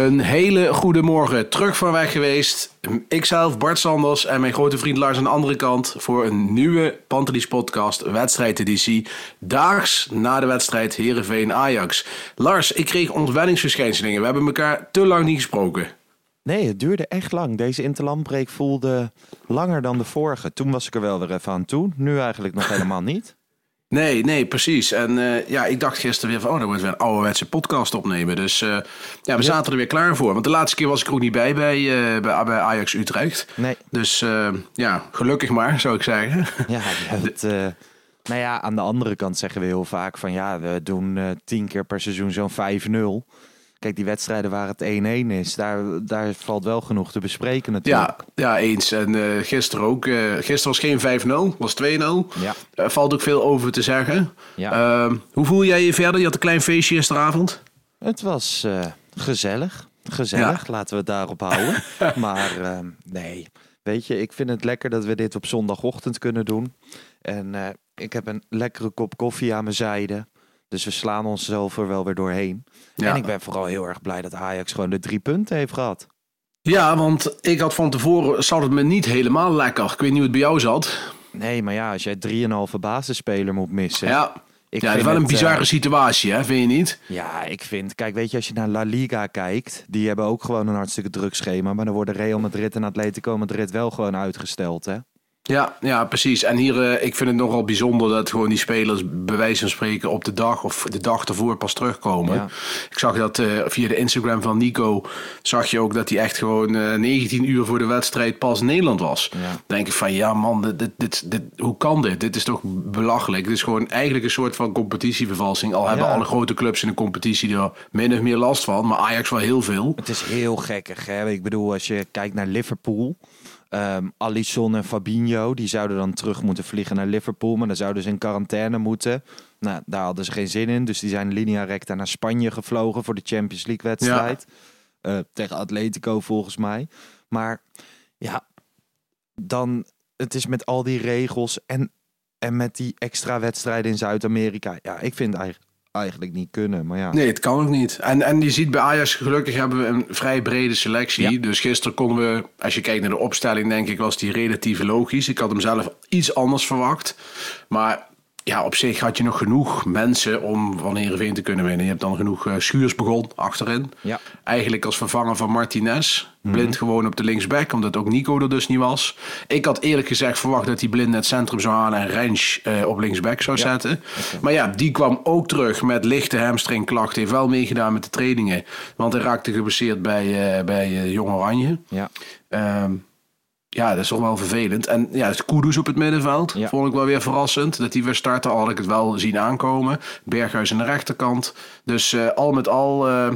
Een hele goede morgen. Terug van weg geweest. Ikzelf, Bart Sanders en mijn grote vriend Lars aan de andere kant voor een nieuwe Pantelis podcast wedstrijdeditie. Daags na de wedstrijd Heerenveen-Ajax. Lars, ik kreeg ontwenningsverschijnselen. We hebben elkaar te lang niet gesproken. Nee, het duurde echt lang. Deze interlandbreek voelde langer dan de vorige. Toen was ik er wel weer even aan toe. Nu eigenlijk nog helemaal niet. Nee, nee, precies. En eh, ja, ik dacht gisteren weer van, oh, dan wordt weer een ouderwetse podcast opnemen. Dus eh, ja, we zaten er weer klaar voor. Want de laatste keer was ik ook niet bij bij, eh, bij, bij Ajax Utrecht. Nee. Dus ja, gelukkig maar, zou ik zeggen. Ja, het, nou ja, aan de andere kant zeggen we heel vaak van ja, we doen tien keer per seizoen zo'n 5-0. Kijk, die wedstrijden waar het 1-1 is, daar, daar valt wel genoeg te bespreken natuurlijk. Ja, ja eens. En uh, gisteren ook. Uh, gisteren was geen 5-0, was 2-0. Ja. Uh, valt ook veel over te zeggen. Ja. Ehm, hoe voel jij je verder? Je had een klein feestje gisteravond. Het was gezellig. Gezellig, Ja. laten we het daarop houden. maar ehm, nee, weet je, ik vind het lekker dat we dit op zondagochtend kunnen doen. En ik heb een lekkere kop koffie aan mijn zijde. Dus we slaan onszelf er wel weer doorheen. Ja. En ik ben vooral heel erg blij dat Ajax gewoon de drie punten heeft gehad. Ja, want ik had van tevoren, zat het me niet helemaal lekker. Ik weet niet hoe het bij jou zat. Nee, maar ja, als jij 3,5 basisspeler moet missen. Ja, ik ja dat is wel een het, bizarre eh, situatie, hè? vind je niet? Ja, ik vind, kijk, weet je, als je naar La Liga kijkt, die hebben ook gewoon een hartstikke druk schema. Maar dan worden Real Madrid en Atletico Madrid wel gewoon uitgesteld, hè? Ja, ja, precies. En hier, eh, ik vind het nogal bijzonder dat gewoon die spelers bij wijze van spreken op de dag of de dag ervoor pas terugkomen. Ja. Ik zag dat eh, via de Instagram van Nico, zag je ook dat hij echt gewoon eh 19 uur voor de wedstrijd pas in Nederland was. Ja. Dan denk ik van ja man, dit, dit, dit, dit- hoe kan dit? Dit is toch belachelijk. Dit is gewoon eigenlijk een soort van competitievervalsing. Al hebben Ja. alle grote clubs in de competitie er min of meer last van, maar Ajax wel heel veel. Het is heel gekkig, hè? Ik bedoel, als je kijkt naar Liverpool, ehm Alisson en Fabinho, die zouden dan terug moeten vliegen naar Liverpool, maar dan zouden ze in quarantaine moeten. Nou, daar hadden ze geen zin in, dus die zijn linea recta naar Spanje gevlogen voor de Champions League wedstrijd. Eh, tegen Atletico volgens mij. Maar ja, dan, het is met al die regels en, en met die extra wedstrijden in Zuid-Amerika. Ja, ik vind eigenlijk, eigenlijk niet kunnen, maar ja. Nee, het kan ook niet. En, en je ziet bij Ajax, gelukkig hebben we een vrij brede selectie. Ja. Dus gisteren konden we, als je kijkt naar de opstelling, denk ik, was die relatief logisch. Ik had hem zelf iets anders verwacht. Maar ja, op zich had je nog genoeg mensen om van Heerenveen te kunnen winnen. Je hebt dan genoeg eh, Schuurs begon achterin. Ja. Eigenlijk als vervanger van Martinez. Blind gewoon op de linksback, omdat ook Nico er dus niet was. Ik had eerlijk gezegd verwacht dat hij Blind het centrum zou halen en Rens eh, op linksback zou zetten. Maar ja, die kwam ook terug met lichte hamstringklachten. Heeft wel meegedaan met de trainingen. Want hij raakte geblesseerd bij, eh, bij eh, Jong Oranje. Ja. Ehm, ja, dat is toch wel vervelend. En ja, het Kudus op het middenveld Ja. vond ik wel weer verrassend. Dat hij weer startte, al had ik het wel zien aankomen. Berghuis aan de rechterkant. Dus eh, al met al eh,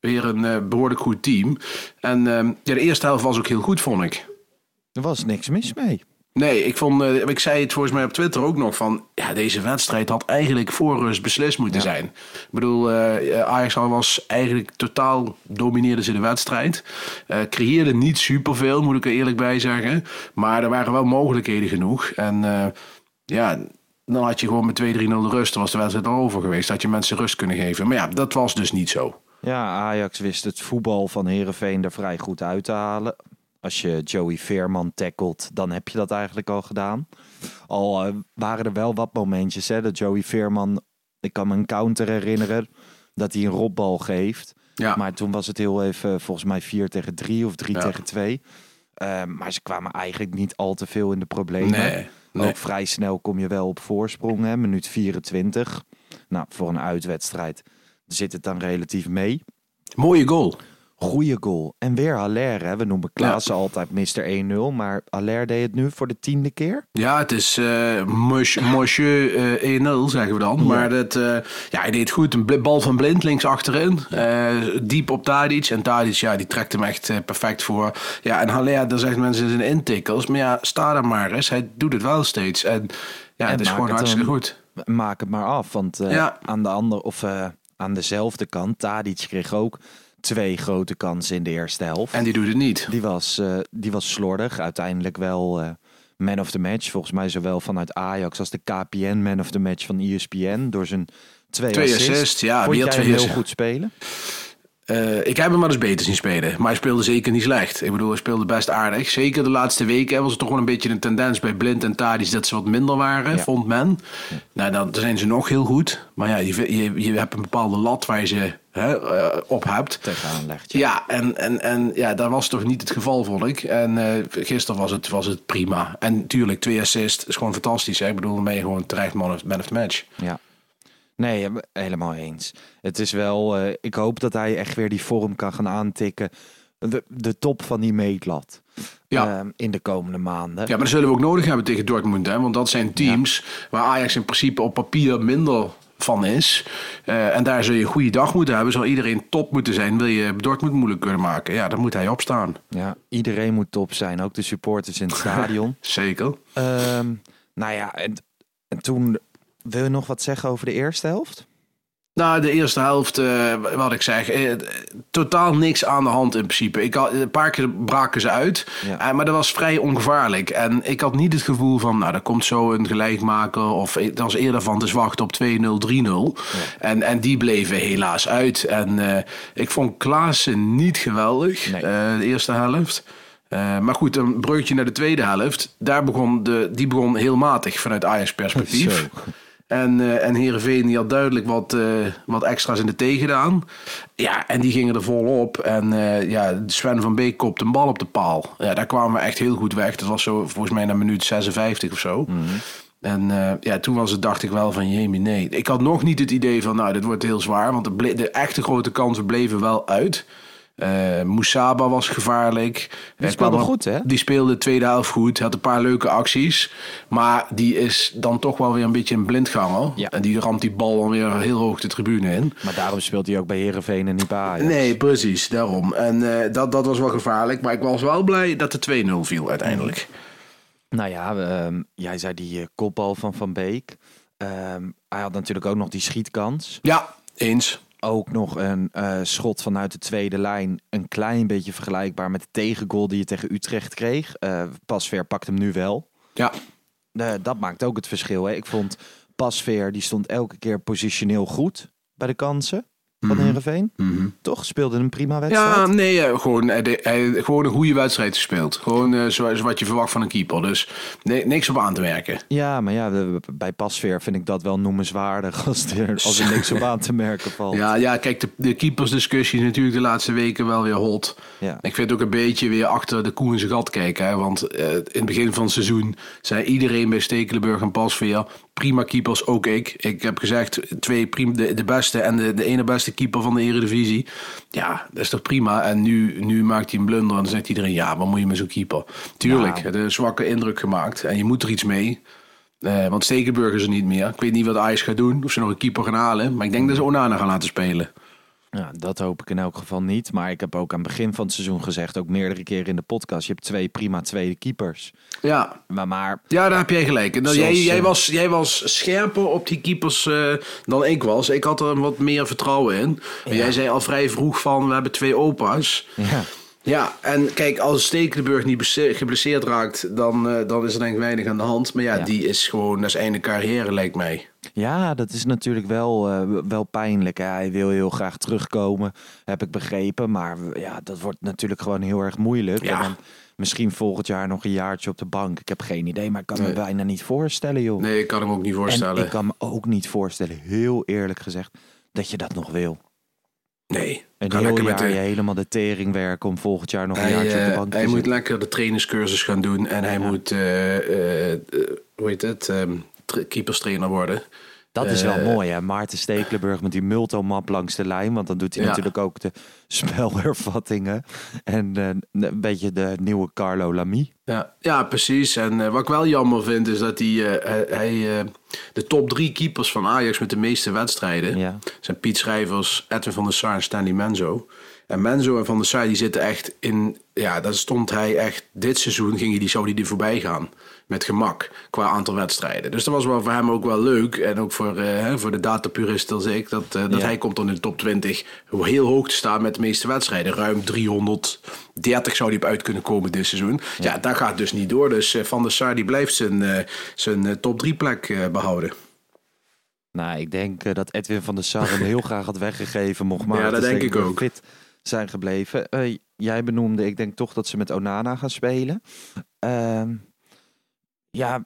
weer een eh, behoorlijk goed team. En ehm, ja, de eerste helft was ook heel goed, vond ik. Er was niks mis mee. Nee, ik vond, eh, ik zei het volgens mij op Twitter ook nog van, ja, deze wedstrijd had eigenlijk voor rust beslist moeten zijn. Ik bedoel, eh Ajax was eigenlijk totaal domineerde ze de wedstrijd. Eh creëerde niet superveel, moet ik er eerlijk bij zeggen. Maar er waren wel mogelijkheden genoeg. En ja, dan had je gewoon met 2-3-0 de rust, dan was de wedstrijd al over geweest. Had je mensen rust kunnen geven. Maar ja, dat was dus niet zo. Ja, Ajax wist het voetbal van Herenveen er vrij goed uit te halen. Als je Joey Veerman tackelt, dan heb je dat eigenlijk al gedaan. Al eh, waren er wel wat momentjes, hè, dat Joey Veerman, ik kan me een counter herinneren, dat hij een robbal geeft. Ja. Maar toen was het heel even, volgens mij 4 tegen 3 of 3 Ja. tegen 2. Ehm, maar ze kwamen eigenlijk niet al te veel in de problemen. Nee, nee. Ook vrij snel kom je wel op voorsprong, hè, minuut 24. Nou, voor een uitwedstrijd zit het dan relatief mee. Mooie goal. Goeie goal. En weer Haller, hè. We noemen Klaassen altijd Mr. 1-0, maar Haller deed het nu voor de tiende keer. Ja, het is eh monsieur, monsieur eh, 1-0, zeggen we dan. Maar dat, eh, ja, hij deed goed. Een bal van Blind links achterin. eh, diep op Tadic. En Tadic, ja, die trekt hem echt eh, perfect voor. Ja, en Haller, daar zeggen mensen zijn intikkels. Maar ja, sta er maar eens. Hij doet het wel steeds. En ja, En het is gewoon hartstikke goed. Maak het maar af, want Ja. aan de andere of aan dezelfde kant, Tadic kreeg ook twee grote kansen in de eerste helft. En die doet het niet. Die was, eh, die was slordig. Uiteindelijk wel eh, man of the match. Volgens mij zowel vanuit Ajax als de KPN man of the match van ESPN. Door zijn twee, Twee assists. assists, ja, Vond jij twee heel goed spelen? Eh, ik heb hem maar eens beter zien spelen. Maar hij speelde zeker niet slecht. Ik bedoel, hij speelde best aardig. Zeker de laatste weken was er toch wel een beetje een tendens bij Blind en Tadic dat ze wat minder waren, Ja. vond men. Nou, dan zijn ze nog heel goed. Maar ja, je, je, je hebt een bepaalde lat waar je ze hè, eh, op hebt. Tegenaan legt. Ja, en, en, en ja, dat was toch niet het geval, vond ik. En eh, gisteren was het, was het prima. En tuurlijk, twee assists is gewoon fantastisch. Hè? Ik bedoel, je gewoon terecht man of, man of the match. Ja. Nee, helemaal eens. Het is wel, eh, ik hoop dat hij echt weer die vorm kan gaan aantikken. De, de top van die meetlat. Ja. Ehm, in de komende maanden. Ja, maar dat zullen we ook nodig hebben tegen Dortmund. Hè? Want dat zijn teams waar Ajax in principe op papier minder van is. Eh, en daar zul je een goede dag moeten hebben. Zal iedereen top moeten zijn. Wil je Dortmund moeilijk kunnen maken? Ja, dan moet hij opstaan. Ja, iedereen moet top zijn, ook de supporters in het stadion. Zeker. Ehm, nou ja, en, en toen wil je nog wat zeggen over de eerste helft? Nou, de eerste helft, eh, wat ik zeg, eh, totaal niks aan de hand in principe. Ik had, een paar keer braken ze uit, Ja. eh, maar dat was vrij ongevaarlijk. En ik had niet het gevoel van, nou, er komt zo een gelijkmaker. Of het was eerder van, dus wachten op 2-0, 3-0. En, en die bleven helaas uit. En ik vond Klaassen niet geweldig, Nee. de eerste helft. Maar goed, een breukje naar de tweede helft. Daar begon de, die begon heel matig vanuit Ajax perspectief. Zo. En, eh en Heerenveen die had duidelijk wat, eh, wat extra's in de thee gedaan. Ja, en die gingen er volop. En eh, ja, Sven van Beek kopte een bal op de paal. Ja, daar kwamen we echt heel goed weg. Dat was zo volgens mij na minuut 56 of zo. En eh, ja, toen was het, dacht ik wel van, jemie, nee. Ik had nog niet het idee van, nou, dit wordt heel zwaar. Want de, de echte grote kansen bleven wel uit. Eh Moussaba was gevaarlijk. Hij speelde kwam op- goed, hè? Die speelde de tweede helft goed. Had een paar leuke acties. Maar die is dan toch wel weer een beetje een blindganger. Ja. En die ramt die bal dan weer heel hoog de tribune in. Maar daarom speelt hij ook bij Herenveen en niet bij Ajax. Nee, precies. Daarom. En eh, dat, dat was wel gevaarlijk. Maar ik was wel blij dat de 2-0 viel uiteindelijk. Nou ja, ehm, jij zei die eh, kopbal van Van Beek. Ehm, hij had natuurlijk ook nog die schietkans. Ja, eens. Ook nog een eh, schot vanuit de tweede lijn. Een klein beetje vergelijkbaar met de tegengoal die je tegen Utrecht kreeg. Eh Pasveer pakt hem nu wel. Ja. Eh, dat maakt ook het verschil. Hè. Ik vond Pasveer, die stond elke keer positioneel goed bij de kansen van Heerenveen. Toch? Speelde een prima wedstrijd. Ja, nee, eh, gewoon, hij, hij, gewoon een goede wedstrijd gespeeld. Gewoon eh, zoals wat je verwacht van een keeper. Dus nee, niks op aan te werken. Ja, maar ja, bij Pasveer vind ik dat wel noemenswaardig als er, als er niks op aan te merken valt. Ja, ja kijk, de, de keepersdiscussie is natuurlijk de laatste weken wel weer hot. Ja. Ik vind het ook een beetje weer achter de koe in zijn gat kijken. Hè? Want eh, in het begin van het seizoen zei iedereen bij Stekelenburg en Pasveer... prima keepers, ook ik. Ik heb gezegd, twee prima, de, de beste en de, de ene beste keeper van de Eredivisie. Ja, dat is toch prima. En nu, nu maakt hij een blunder en dan zegt iedereen... ja, wat moet je met zo'n keeper? Tuurlijk, Ja. een zwakke indruk gemaakt. En je moet er iets mee. Eh, want Stekelenburg is er niet meer. Ik weet niet wat Ajax gaat doen. Of ze nog een keeper gaan halen. Maar ik denk dat ze Onana gaan laten spelen. Ja, dat hoop ik in elk geval niet. Maar ik heb ook aan het begin van het seizoen gezegd, ook meerdere keren in de podcast, je hebt twee prima tweede keepers. Ja, Maar, maar Ja, daar heb jij gelijk. En dan, Zoals, jij, jij, eh, was, jij was scherper op die keepers eh, dan ik was. Ik had er wat meer vertrouwen in. Maar Jij zei al vrij vroeg van, we hebben twee opa's. ja, Ja, en kijk, als Stekelenburg niet geblesseerd raakt, dan, eh, dan is er denk ik weinig aan de hand. Maar ja, Ja. die is gewoon, dat is einde carrière, lijkt mij. ja, dat is natuurlijk wel, eh, wel pijnlijk. hè. Hij wil heel graag terugkomen, heb ik begrepen. Maar ja, dat wordt natuurlijk gewoon heel erg moeilijk. Ja. En dan Misschien volgend jaar nog een jaartje op de bank. Ik heb geen idee, maar ik kan me bijna niet voorstellen, joh. Nee, ik kan hem ook niet voorstellen. En ik kan me ook niet voorstellen, heel eerlijk gezegd, dat je dat nog wil. Nee. Kan heel lekker jaar met de- je helemaal de tering werken om volgend jaar nog een Hij, jaartje op de eh, bank te hij moet zitten. lekker de trainerscursus gaan doen. En hij moet, eh, eh, hoe heet het, tra- keeperstrainer worden. Dat is wel eh, mooi, hè? Maarten Stekelenburg met die multomap langs de lijn. Want dan doet hij Ja. natuurlijk ook de spelervattingen. En eh, een beetje de nieuwe Carlo Lamy. Ja, ja precies. En eh, wat ik wel jammer vind is dat hij, hij, de top drie keepers van Ajax met de meeste wedstrijden Ja. zijn Piet Schrijvers, Edwin van der Sar en Stanley Menzo. En Menzo en Van der Sar die zitten echt in, ja, daar stond hij echt, dit seizoen ging hij, die, zou hij er voorbij gaan. Met gemak, qua aantal wedstrijden. Dus dat was wel voor hem ook wel leuk. En ook voor, eh, voor de datapuristen als ik, dat, eh, dat Ja. hij komt dan in de top 20 heel hoog te staan met de meeste wedstrijden. Ruim 330 zou hij op uit kunnen komen dit seizoen. Ja, dat gaat dus niet door. Dus eh, Van der Sar die blijft zijn, zijn top 3 plek eh, behouden. Nou, ik denk dat Edwin van der Sar hem heel graag had weggegeven. Mocht maar Ja, dat denk ik ook. fit zijn gebleven. Jij benoemde, ik denk toch dat ze met Onana gaan spelen. Ehm, ja,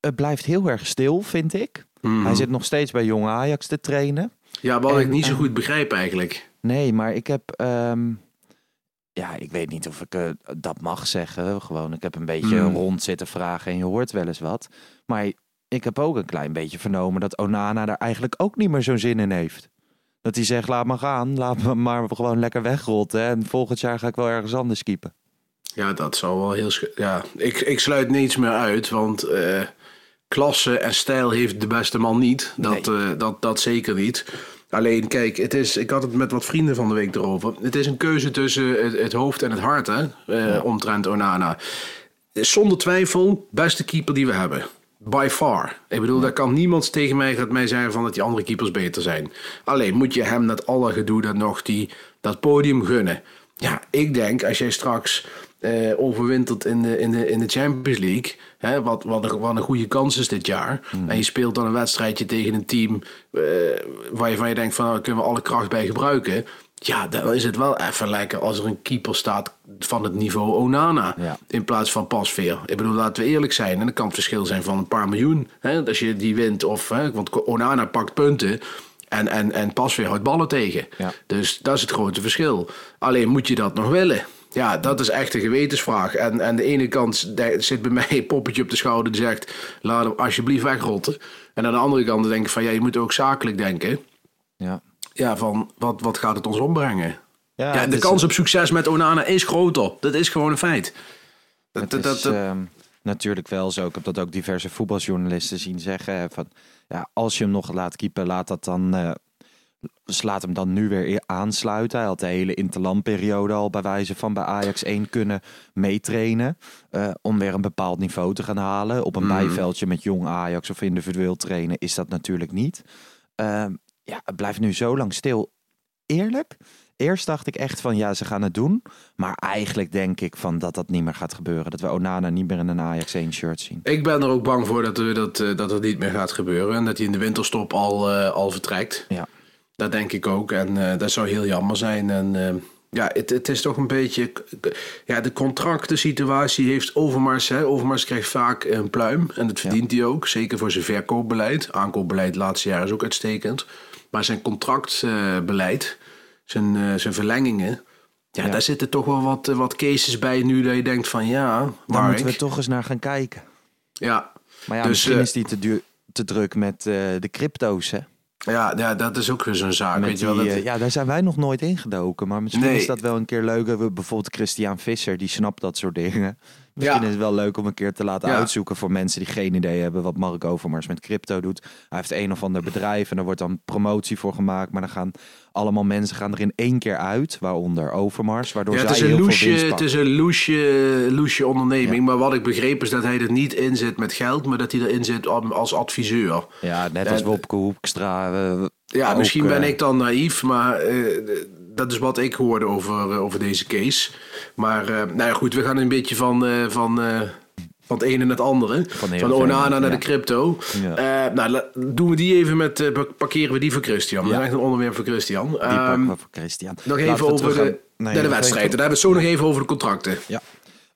het blijft heel erg stil, vind ik. Mhm. Hij zit nog steeds bij Jong Ajax te trainen. Ja, wat En, ik niet zo goed begrijp eigenlijk. Nee, maar ik heb. ehm, ja, ik weet niet of ik eh, dat mag zeggen. Gewoon, ik heb een beetje Hmm. rond zitten vragen en je hoort wel eens wat. Maar ik heb ook een klein beetje vernomen dat Onana daar eigenlijk ook niet meer zo'n zin in heeft. Dat hij zegt, laat maar gaan, laat me maar gewoon lekker wegrotten. En volgend jaar ga ik wel ergens anders keepen. Ja, dat zou wel heel... Ja, ik, ik sluit niets meer uit, want eh, klasse en stijl heeft de beste man niet. Dat, eh, dat, dat zeker niet. Alleen, kijk, het is, ik had het met wat vrienden van de week erover. Het is een keuze tussen het, het hoofd en het hart, hè, eh, omtrent Onana. Zonder twijfel, beste keeper die we hebben. By far. Ik bedoel, daar kan niemand tegen mij, gaat mij zeggen van dat die andere keepers beter zijn. Alleen moet je hem dat alle gedoe dat nog die, dat podium gunnen. Ja, ik denk als jij straks eh, overwintert in de, in, de, in de Champions League, hè, wat, wat, een, wat een goede kans is dit jaar, en je speelt dan een wedstrijdje tegen een team eh, waar je van je denkt van nou, daar kunnen we alle kracht bij gebruiken. Ja, dan is het wel even lekker als er een keeper staat van het niveau Onana. Ja. In plaats van Pasveer. Ik bedoel, laten we eerlijk zijn. En dat kan het verschil zijn van een paar miljoen. Hè, als je die wint. Of, hè, want Onana pakt punten. En, en, en Pasveer houdt ballen tegen. Ja. Dus dat is het grote verschil. Alleen moet je dat nog willen? Ja, dat is echt een gewetensvraag. En aan de ene kant zit bij mij een poppetje op de schouder die zegt... laat hem alsjeblieft wegrotten. En aan de andere kant denk ik van... ja, je moet ook zakelijk denken. Ja. Ja, van wat, wat gaat het ons ombrengen? Ja, het de is- kans op succes met Onana is groter. Dat is gewoon een feit. Dat, is dat- ehm, natuurlijk wel zo. Ik heb dat ook diverse voetbaljournalisten zien zeggen. Van, ja, als je hem nog laat keepen, laat dat dan. eh, dus laat hem dan nu weer aansluiten. Hij had de hele interlandperiode al bij wijze van bij Ajax 1 kunnen meetrainen. eh, om weer een bepaald niveau te gaan halen. Op een Mhm. bijveldje met jong Ajax of individueel trainen is dat natuurlijk niet. Ehm, ja, het blijft nu zo lang stil. Eerlijk, eerst dacht ik echt van ja, ze gaan het doen. Maar eigenlijk denk ik van dat dat niet meer gaat gebeuren. Dat we Onana niet meer in een Ajax 1 shirt zien. Ik ben er ook bang voor dat, we dat, eh, dat het niet meer gaat gebeuren. En dat hij in de winterstop al, eh, al vertrekt. Ja. Dat denk ik ook. En eh, dat zou heel jammer zijn. En eh, ja, het, het is toch een beetje... Ja, de contractensituatie heeft Overmars. Hè. Overmars krijgt vaak een pluim. En dat verdient hij ook. Zeker voor zijn verkoopbeleid. Aankoopbeleid laatste jaar is ook uitstekend. Maar zijn contractbeleid, zijn, eh, zijn verlengingen... Ja, Ja. daar zitten toch wel wat, wat cases bij nu dat je denkt van ja, Daar waar moeten we toch eens naar gaan kijken. Ja, Maar ja, Dus, misschien is die te, duur, te druk met de crypto's. Hè? Ja, ja, dat is ook weer zo'n zaak. Met weet je wel, dat, eh, ja, daar zijn wij nog nooit ingedoken. Maar misschien Nee. is dat wel een keer leuk. We bijvoorbeeld Christian Visser, die snapt dat soort dingen. Misschien Ja. is het wel leuk om een keer te laten Ja. uitzoeken voor mensen die geen idee hebben wat Mark Overmars met crypto doet. Hij heeft een of ander bedrijf en er wordt dan promotie voor gemaakt. Maar dan gaan allemaal mensen gaan er in één keer uit, waaronder Overmars. Waardoor ja, het zij is een heel veel loesje, winst het is een loesje, loesje onderneming. Ja. Maar wat ik begreep is dat hij er niet in zit met geld, maar dat hij erin zit als adviseur. Ja, net als En- Wopke Hoekstra. eh, Ja, ook, misschien ben ik dan naïef, maar eh, dat is wat ik hoorde over, eh, over deze case. Maar nou ja, goed, we gaan een beetje van, van, van het ene naar het andere. Van Van, Onana naar ja. de crypto. Ja. Eh, nou, doen we die even met, eh, parkeren we die voor Christian. Dat Ja. is echt een onderwerp voor Christian. Die Ehm, pakken we voor Christian. nog Laten even over de, naar de wedstrijd. Dan hebben we het zo nog even over de contracten. Ja.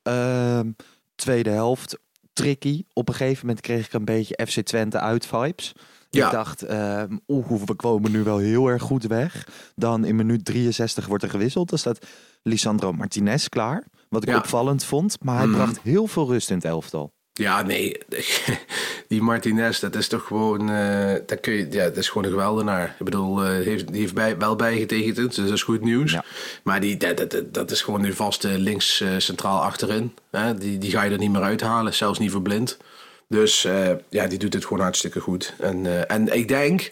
Ehm, tweede helft, tricky. Op een gegeven moment kreeg ik een beetje FC Twente uit vibes. Ja. Ik dacht, ehm oeh, we komen nu wel heel erg goed weg. Dan in minuut 63 wordt er gewisseld. Dan staat Lisandro Martinez klaar. Wat ik Ja. opvallend vond. Maar hij Mhm. bracht heel veel rust in het elftal. Ja, nee. Die Martinez, dat is toch gewoon... eh dat, kun je, ja, dat is gewoon een geweldenaar. Ik bedoel, eh, heeft, die heeft bij, wel bijgetekend, dus dat is goed nieuws. Ja. Maar die, dat, dat, dat is gewoon nu vast eh, links centraal achterin. Hè? Die, die ga je er niet meer uithalen, zelfs niet voor blind. Dus ja, die doet het gewoon hartstikke goed. En, en ik denk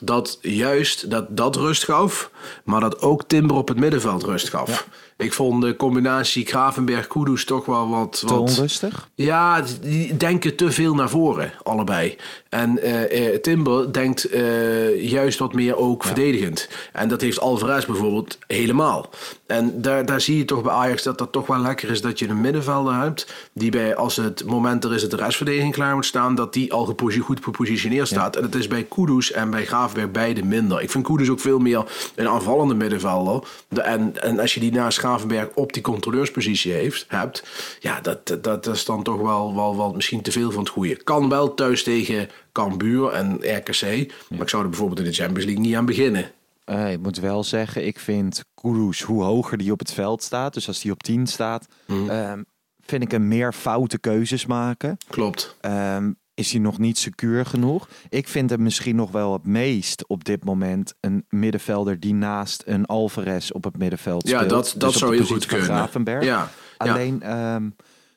dat juist dat, dat rust gaf, maar dat ook Timber op het middenveld rust gaf. Ik vond de combinatie Gravenberg-Kudus toch wel wat... Te wat onrustig. ja, die denken te veel naar voren, allebei. En eh, eh, Timber denkt eh, juist wat meer ook verdedigend. En dat heeft Alvarez bijvoorbeeld helemaal. En daar, daar zie je toch bij Ajax dat dat toch wel lekker is dat je een middenvelder hebt. Die bij, als het moment er is dat de restverdediging klaar moet staan, dat die al goed gepositioneerd staat. En dat is bij Kudus en bij Gravenberg beide minder. Ik vind Kudus ook veel meer een aanvallende middenvelder. De- en, en als je die naast Gravenberg op die controleurspositie heeft, hebt, ja, dat, dat, is dan toch wel, wel, wel misschien te veel van het goede. Kan wel thuis tegen Cambuur en RKC, maar ik zou er bijvoorbeeld in de Champions League niet aan beginnen. Eh, ik moet wel zeggen, ik vind Kudus, hoe hoger die op het veld staat, dus als die op 10 staat, Mhm. ehm, vind ik hem meer foute keuzes maken. Klopt. Ehm, is hij nog niet secuur genoeg? Ik vind hem misschien nog wel het meest op dit moment een middenvelder die naast een Alvarez op het middenveld Ja, speelt. dat- Dus dat op zou heel positie goed kunnen. Gravenberg. Ja, ja. Alleen ehm,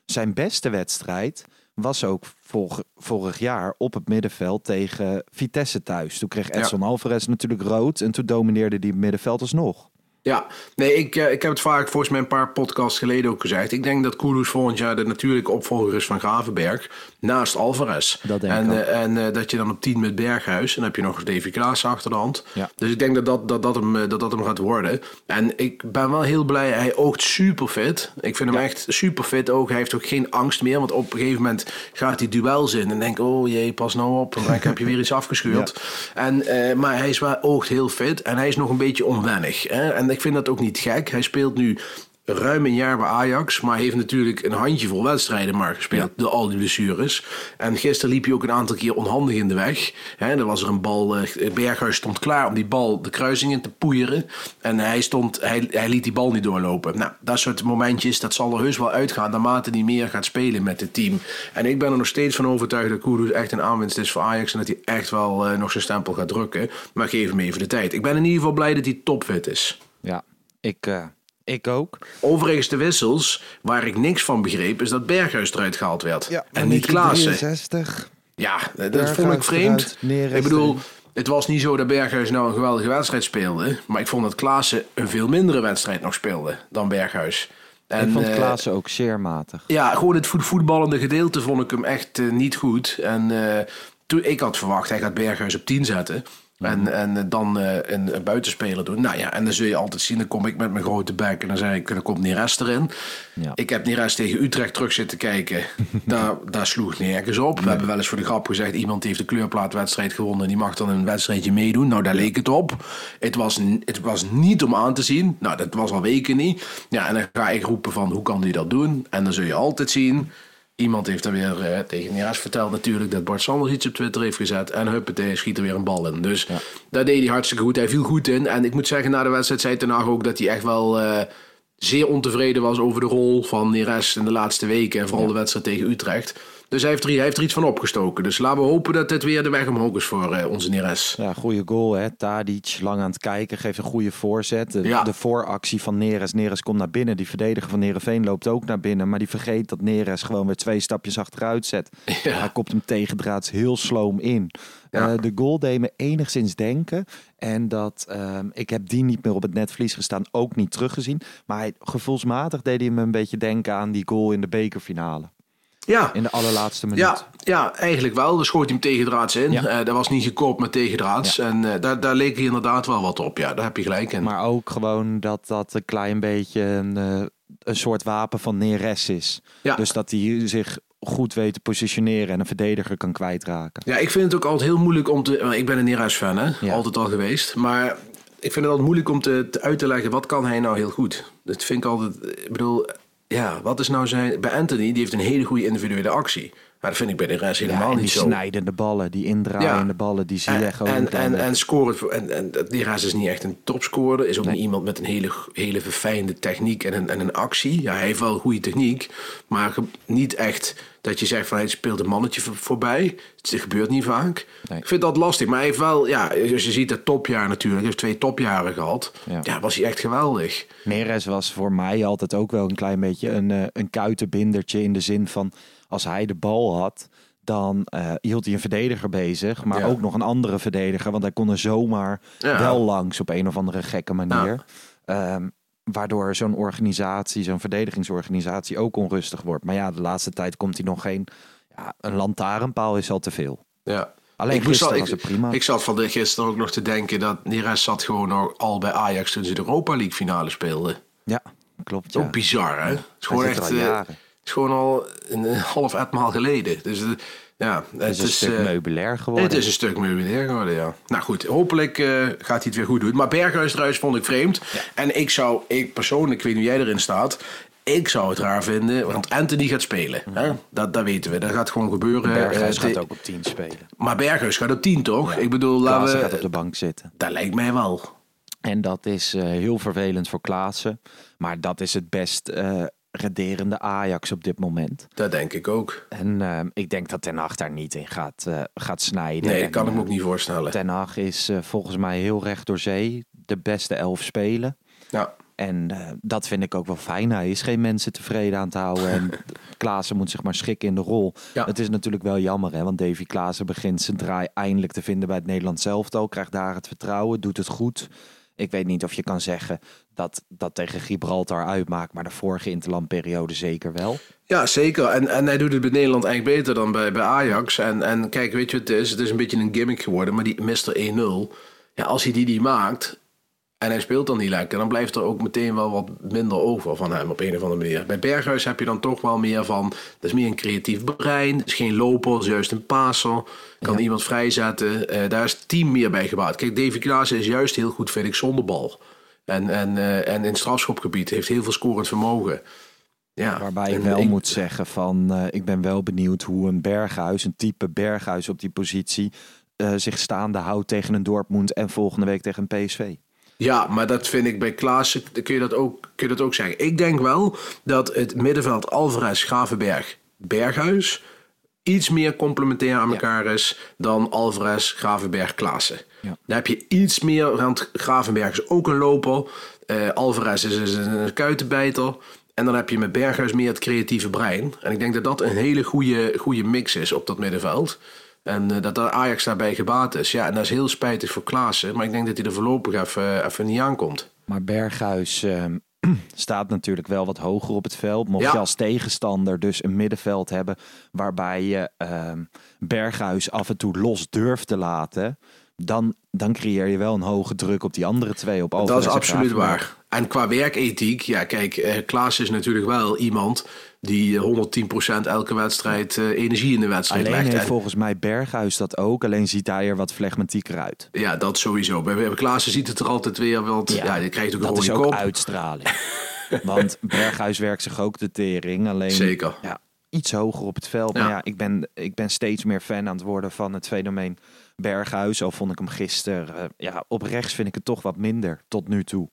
zijn beste wedstrijd was ook vor- vorig jaar op het middenveld tegen Vitesse thuis. Toen kreeg Edson Alvarez natuurlijk rood en toen domineerde die middenveld alsnog. Ja, nee, ik, eh, ik heb het vaak volgens mij een paar podcasts geleden ook gezegd. Ik denk dat Kudus volgend jaar de natuurlijke opvolger is van Gravenberg. Naast Alvarez. Dat denk en, ik ook. eh, en eh, dat je dan op 10 met Berghuis. En dan heb je nog Davy Klaas achter de hand. Ja. Dus ik denk dat dat, dat, dat, hem, dat dat hem gaat worden. En ik ben wel heel blij. Hij oogt super fit. Ik vind hem echt super fit ook. Hij heeft ook geen angst meer. Want op een gegeven moment gaat hij duels in. En denk oh jee, pas nou op. Dan heb je weer iets afgescheurd. En, maar hij is wel oogt heel fit. En hij is nog een beetje onwennig. Hè? En ik vind dat ook niet gek. Hij speelt nu ruim een jaar bij Ajax, maar heeft natuurlijk een handjevol wedstrijden maar gespeeld door al die blessures. En gisteren liep hij ook een aantal keer onhandig in de weg. Hè, er was er een bal, eh, Berghuis stond klaar om die bal de kruising in te poeieren. En hij, stond, hij, hij liet die bal niet doorlopen. Nou, dat soort momentjes, dat zal er heus wel uitgaan naarmate hij meer gaat spelen met het team. En ik ben er nog steeds van overtuigd dat Kudus echt een aanwinst is voor Ajax en dat hij echt wel eh, nog zijn stempel gaat drukken. Maar geef hem even de tijd. Ik ben in ieder geval blij dat hij topfit is. Ja, ik, eh, ik ook. Overigens de wissels, waar ik niks van begreep, is dat Berghuis eruit gehaald werd. en niet Klaassen. 63. Ja, dat Berghuis vond ik vreemd. eruit, ik bedoel, het was niet zo dat Berghuis nou een geweldige wedstrijd speelde. Maar ik vond dat Klaassen een veel mindere wedstrijd nog speelde dan Berghuis. En, ik vond eh, Klaassen ook zeer matig. ja, gewoon het voet- voetballende gedeelte vond ik hem echt eh, niet goed. En eh, toen, ik had verwacht, hij gaat Berghuis op 10 zetten. En, en eh, dan eh, een, een buitenspeler doen. Nou ja, en dan zul je altijd zien. Dan kom ik met mijn grote bek en dan zeg ik, dan komt Neres erin. Ja. Ik heb Neres tegen Utrecht terug zitten kijken. daar, daar sloeg nergens op. We hebben wel eens voor de grap gezegd, iemand heeft de kleurplaatwedstrijd gewonnen. En die mag dan een wedstrijdje meedoen. Nou, daar leek het op. Het was, het was niet om aan te zien. Nou, dat was al weken niet. Ja, en dan ga ik roepen van, hoe kan die dat doen? En dan zul je altijd zien... Iemand heeft dan weer eh, tegen Neres verteld natuurlijk dat Bart Sanders iets op Twitter heeft gezet. En huppatee, schiet er weer een bal in. Dus daar deed hij hartstikke goed. Hij viel goed in. En ik moet zeggen, na de wedstrijd zei Ten Hag ook dat hij echt wel eh, zeer ontevreden was over de rol van Neres in de laatste weken. En vooral de wedstrijd tegen Utrecht. Dus hij heeft, er, hij heeft er iets van opgestoken. Dus laten we hopen dat dit weer de weg omhoog is voor eh, onze Neres. Ja, goede goal hè. Tadic, lang aan het kijken, geeft een goede voorzet. De, Ja. de vooractie van Neres. Neres komt naar binnen. Die verdediger van Nerenveen loopt ook naar binnen. Maar die vergeet dat Neres gewoon weer twee stapjes achteruit zet. Ja. Hij kopt hem tegendraads heel sloom in. Ja. Eh, de goal deed me enigszins denken. En dat, ehm, ik heb die niet meer op het netvlies gestaan. Ook niet teruggezien. Maar hij, gevoelsmatig deed hij me een beetje denken aan die goal in de bekerfinale. Ja. In de allerlaatste minuut. Ja, ja, eigenlijk wel. Dan schoot hij hem tegendraads in. Ja. Eh, dat was niet gekoopt met tegendraads. En eh, daar, daar leek hij inderdaad wel wat op. Ja, daar heb je gelijk in. Maar ook gewoon dat dat een klein beetje een, eh, een soort wapen van Neres is. Ja. Dus dat hij zich goed weet te positioneren en een verdediger kan kwijtraken. Ja, ik vind het ook altijd heel moeilijk om te... Ik ben een Neres-fan, hè? Ja. Altijd al geweest. Maar ik vind het altijd moeilijk om te, te uit te leggen... wat kan hij nou heel goed? Dat vind ik altijd... Ik bedoel, ja, wat is nou zijn... Bij Anthony, die heeft een hele goede individuele actie. Maar dat vind ik bij de rest helemaal Ja, en die niet zo. snijdende ballen, die indraaiende Ja. ballen, die zie je En, gewoon. en, en, en scoren. voor- En, en die Raas is niet echt een topscorer. Is ook niet iemand met een hele, hele verfijnde techniek en een, en een actie. Ja, hij heeft wel goede techniek. Maar niet echt dat je zegt van hij speelt een mannetje voor- voorbij. Het gebeurt niet vaak. Nee. Ik vind dat lastig. Maar hij heeft wel, ja, als je ziet dat topjaar natuurlijk. Hij heeft twee topjaren gehad. Ja. Ja, was hij echt geweldig. Neres was voor mij altijd ook wel een klein beetje een, eh, een kuitenbindertje in de zin van als hij de bal had, dan eh, hield hij een verdediger bezig, maar Ja. ook nog een andere verdediger, want hij kon er zomaar Ja. wel langs op een of andere gekke manier. Ehm, waardoor zo'n organisatie, zo'n verdedigingsorganisatie ook onrustig wordt. Maar ja, de laatste tijd komt hij nog geen. Ja, een lantaarnpaal is al te veel. Ja. Alleen Ik moest was het prima. Ik zat van de gisteren ook nog te denken dat Neres zat gewoon al bij Ajax toen ze de Europa League finale speelden. Ja, klopt. Ook Ja. bizar, hè? Het is gewoon echt. Is gewoon al een, een half etmaal geleden. Dus ja, het, Het is een stuk eh, meubilair geworden. Het is een stuk meubilair geworden, ja. Nou goed, hopelijk eh, gaat hij het weer goed doen. Maar Berghuis vond ik vreemd. En ik zou, ik persoonlijk, ik weet niet hoe jij erin staat... Ik zou het raar vinden, want Anthony gaat spelen. Hè? Dat, dat weten we, dat gaat gewoon gebeuren. Berghuis Eh, gaat ook op 10 spelen. Maar Berghuis gaat op 10, toch? Ik bedoel, laten we, gaat op de bank zitten. dat lijkt mij wel. En dat is heel vervelend voor Klaassen. Maar dat is het best rederende Ajax op dit moment. Dat denk ik ook. En eh, ik denk dat Ten Hag daar niet in gaat, eh, gaat snijden. Nee, dat kan ik me eh, ook niet voorstellen. Ten Hag is eh, volgens mij heel recht door zee. De beste elf spelen. Ja. En dat vind ik ook wel fijn. Hij is geen mensen tevreden aan te houden. En Klaassen moet zich maar schikken in de rol. Ja. Het is natuurlijk wel jammer, hè? want Davy Klaassen begint zijn draai eindelijk te vinden bij het Nederlands elftal. Krijgt daar het vertrouwen, doet het goed. Ik weet niet of je kan zeggen dat dat tegen Gibraltar uitmaakt, maar de vorige interlandperiode zeker wel. Ja, zeker. En, en hij doet het bij Nederland eigenlijk beter dan bij, bij Ajax. En, en kijk, weet je wat het is? Het is een beetje een gimmick geworden. Maar die Mr. 1-0, ja, als hij die niet maakt en hij speelt dan niet lekker... dan blijft er ook meteen wel wat minder over van hem op een of andere manier. Bij Berghuis heb je dan toch wel meer van... dat is meer een creatief brein. Het is geen loper, is juist een passer. Kan iemand vrijzetten. Eh, daar is het team meer bij gebouwd. Kijk, Davy Klaassen is juist heel goed, vind ik, zonder bal. En, en, eh, en in het strafschopgebied heeft heel veel scorend vermogen. Ja, Waarbij je wel ik- moet zeggen van, eh, ik ben wel benieuwd hoe een Berghuis, een type Berghuis op die positie, zich staande houdt tegen een Dortmund en volgende week tegen een PSV. Ja, maar dat vind ik bij Klaassen, kun je dat ook, kun je dat ook zeggen. Ik denk wel dat het middenveld Alvarez, Gravenberg, Berghuis iets meer complementair aan elkaar is dan Alvarez, Gravenberg, Klaassen. Ja. Daar heb je iets meer, want Gravenberg is ook een loper. eh, Alvarez is, is een kuitenbijter. En dan heb je met Berghuis meer het creatieve brein. En ik denk dat dat een hele goede, goede mix is op dat middenveld. En eh, dat Ajax daarbij gebaat is. Ja, en dat is heel spijtig voor Klaassen. Maar ik denk dat hij er voorlopig even, even niet aankomt. Maar Berghuis ehm, staat natuurlijk wel wat hoger op het veld. Mocht Ja. je als tegenstander dus een middenveld hebben waarbij je ehm, Berghuis af en toe los durft te laten, dan, dan creëer je wel een hoge druk op die andere twee. Op Dat is absoluut waar. En qua werkethiek, ja kijk, eh, Klaas is natuurlijk wel iemand die eh, 110% elke wedstrijd eh, energie in de wedstrijd Alleen legt. volgens mij Berghuis dat ook, alleen ziet hij er wat flegmatieker uit. Ja, dat sowieso. Bij, bij Klaassen ziet het er altijd weer, want ja, je krijgt ook een dat is rode ook kop. uitstraling. Want Berghuis werkt zich ook de tering. Alleen Zeker. Ja, iets hoger op het veld. Ja. Maar ja, ik ben, ik ben steeds meer fan aan het worden van het fenomeen Berghuis. Al vond ik hem gisteren, eh, ja, op rechts vind ik het toch wat minder tot nu toe.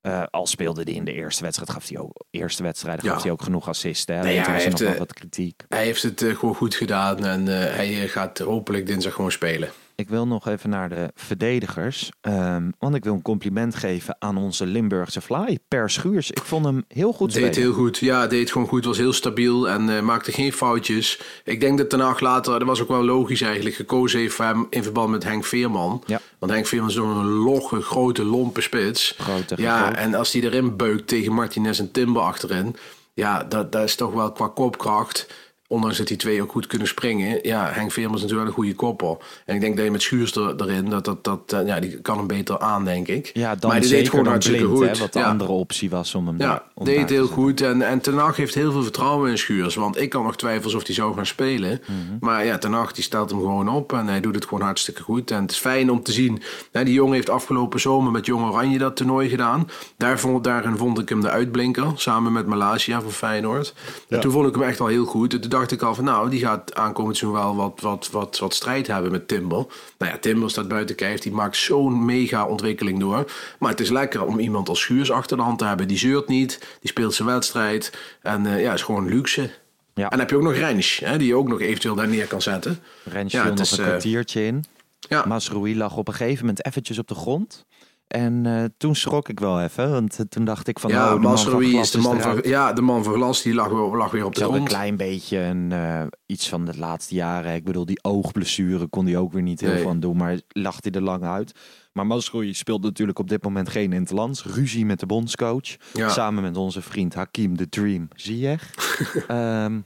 Eh, al speelde hij in de eerste wedstrijd, gaf hij ook, eerste wedstrijd Ja. gaf hij ook genoeg assisten. Hè? Nee, ja, hij nog heeft, wel eh, wat kritiek. Hij heeft het eh, gewoon goed gedaan en hij gaat hopelijk dinsdag gewoon spelen. Ik wil nog even naar de verdedigers. ehm, want ik wil een compliment geven aan onze Limburgse fly, Per Schuurs. Ik vond hem heel goed Deed spelen. heel goed. Ja, deed gewoon goed. Was heel stabiel en eh, maakte geen foutjes. Ik denk dat Hag later, dat was ook wel logisch eigenlijk, gekozen heeft voor hem in verband met Henk Veerman. Ja. Want Henk Veerman is zo'n logge, grote, lompe spits. Grote, ja, groot. en als die erin beukt tegen Martinez en Timber achterin, ja, dat, dat is toch wel qua kopkracht ondanks dat die twee ook goed kunnen springen, ja, Henk Veerman is natuurlijk wel een goede koppel. En ik denk dat je met Schuurs er, erin, dat, dat, dat, eh, ja, die kan hem beter aan, denk ik. Ja, dan maar die deed gewoon hartstikke blind, goed. Hè, wat de ja. andere optie was om hem daar- Ja, om deed heel goed. En, en Ten Hag heeft heel veel vertrouwen in Schuurs. Want ik kan nog twijfels of hij zou gaan spelen. Mhm. Maar ja, Ten Hag die stelt hem gewoon op. En hij doet het gewoon hartstikke goed. En het is fijn om te zien. Hè, die jongen heeft afgelopen zomer met Jong Oranje dat toernooi gedaan. Daar vond, daarin vond ik hem de uitblinker. Samen met Malaysia van Feyenoord. En toen vond ik hem echt al heel goed. Toen dacht ik al van nou, die gaat aankomend seizoen wel wat, wat, wat, wat strijd hebben met Timber. Nou ja, Timber staat buiten kijf. Die maakt zo'n mega ontwikkeling door. Maar het is lekker om iemand als Schuurs achter de hand te hebben. Die zeurt niet. Die speelt zijn wedstrijd. En eh, ja, is gewoon luxe. Ja. En dan heb je ook nog Rens, hè, die je ook nog eventueel daar neer kan zetten. Rens Ja, viel nog is, een eh, kwartiertje in. Ja. Masroei lag op een gegeven moment eventjes op de grond. En eh, toen schrok ik wel even, want eh, toen dacht ik van... ja, oh, is de man van, ja, de man van Glas. Die lag weer, lag weer op de Zo een grond. klein beetje een, eh, iets van de laatste jaren. Ik bedoel, die oogblessure kon hij ook weer niet heel Nee. van doen. Maar lag hij er lang uit. Maar Masroei speelt natuurlijk op dit moment geen interlands. Ruzie met de bondscoach. Ja. Samen met onze vriend Hakim de Dream Ziyech. Ehm,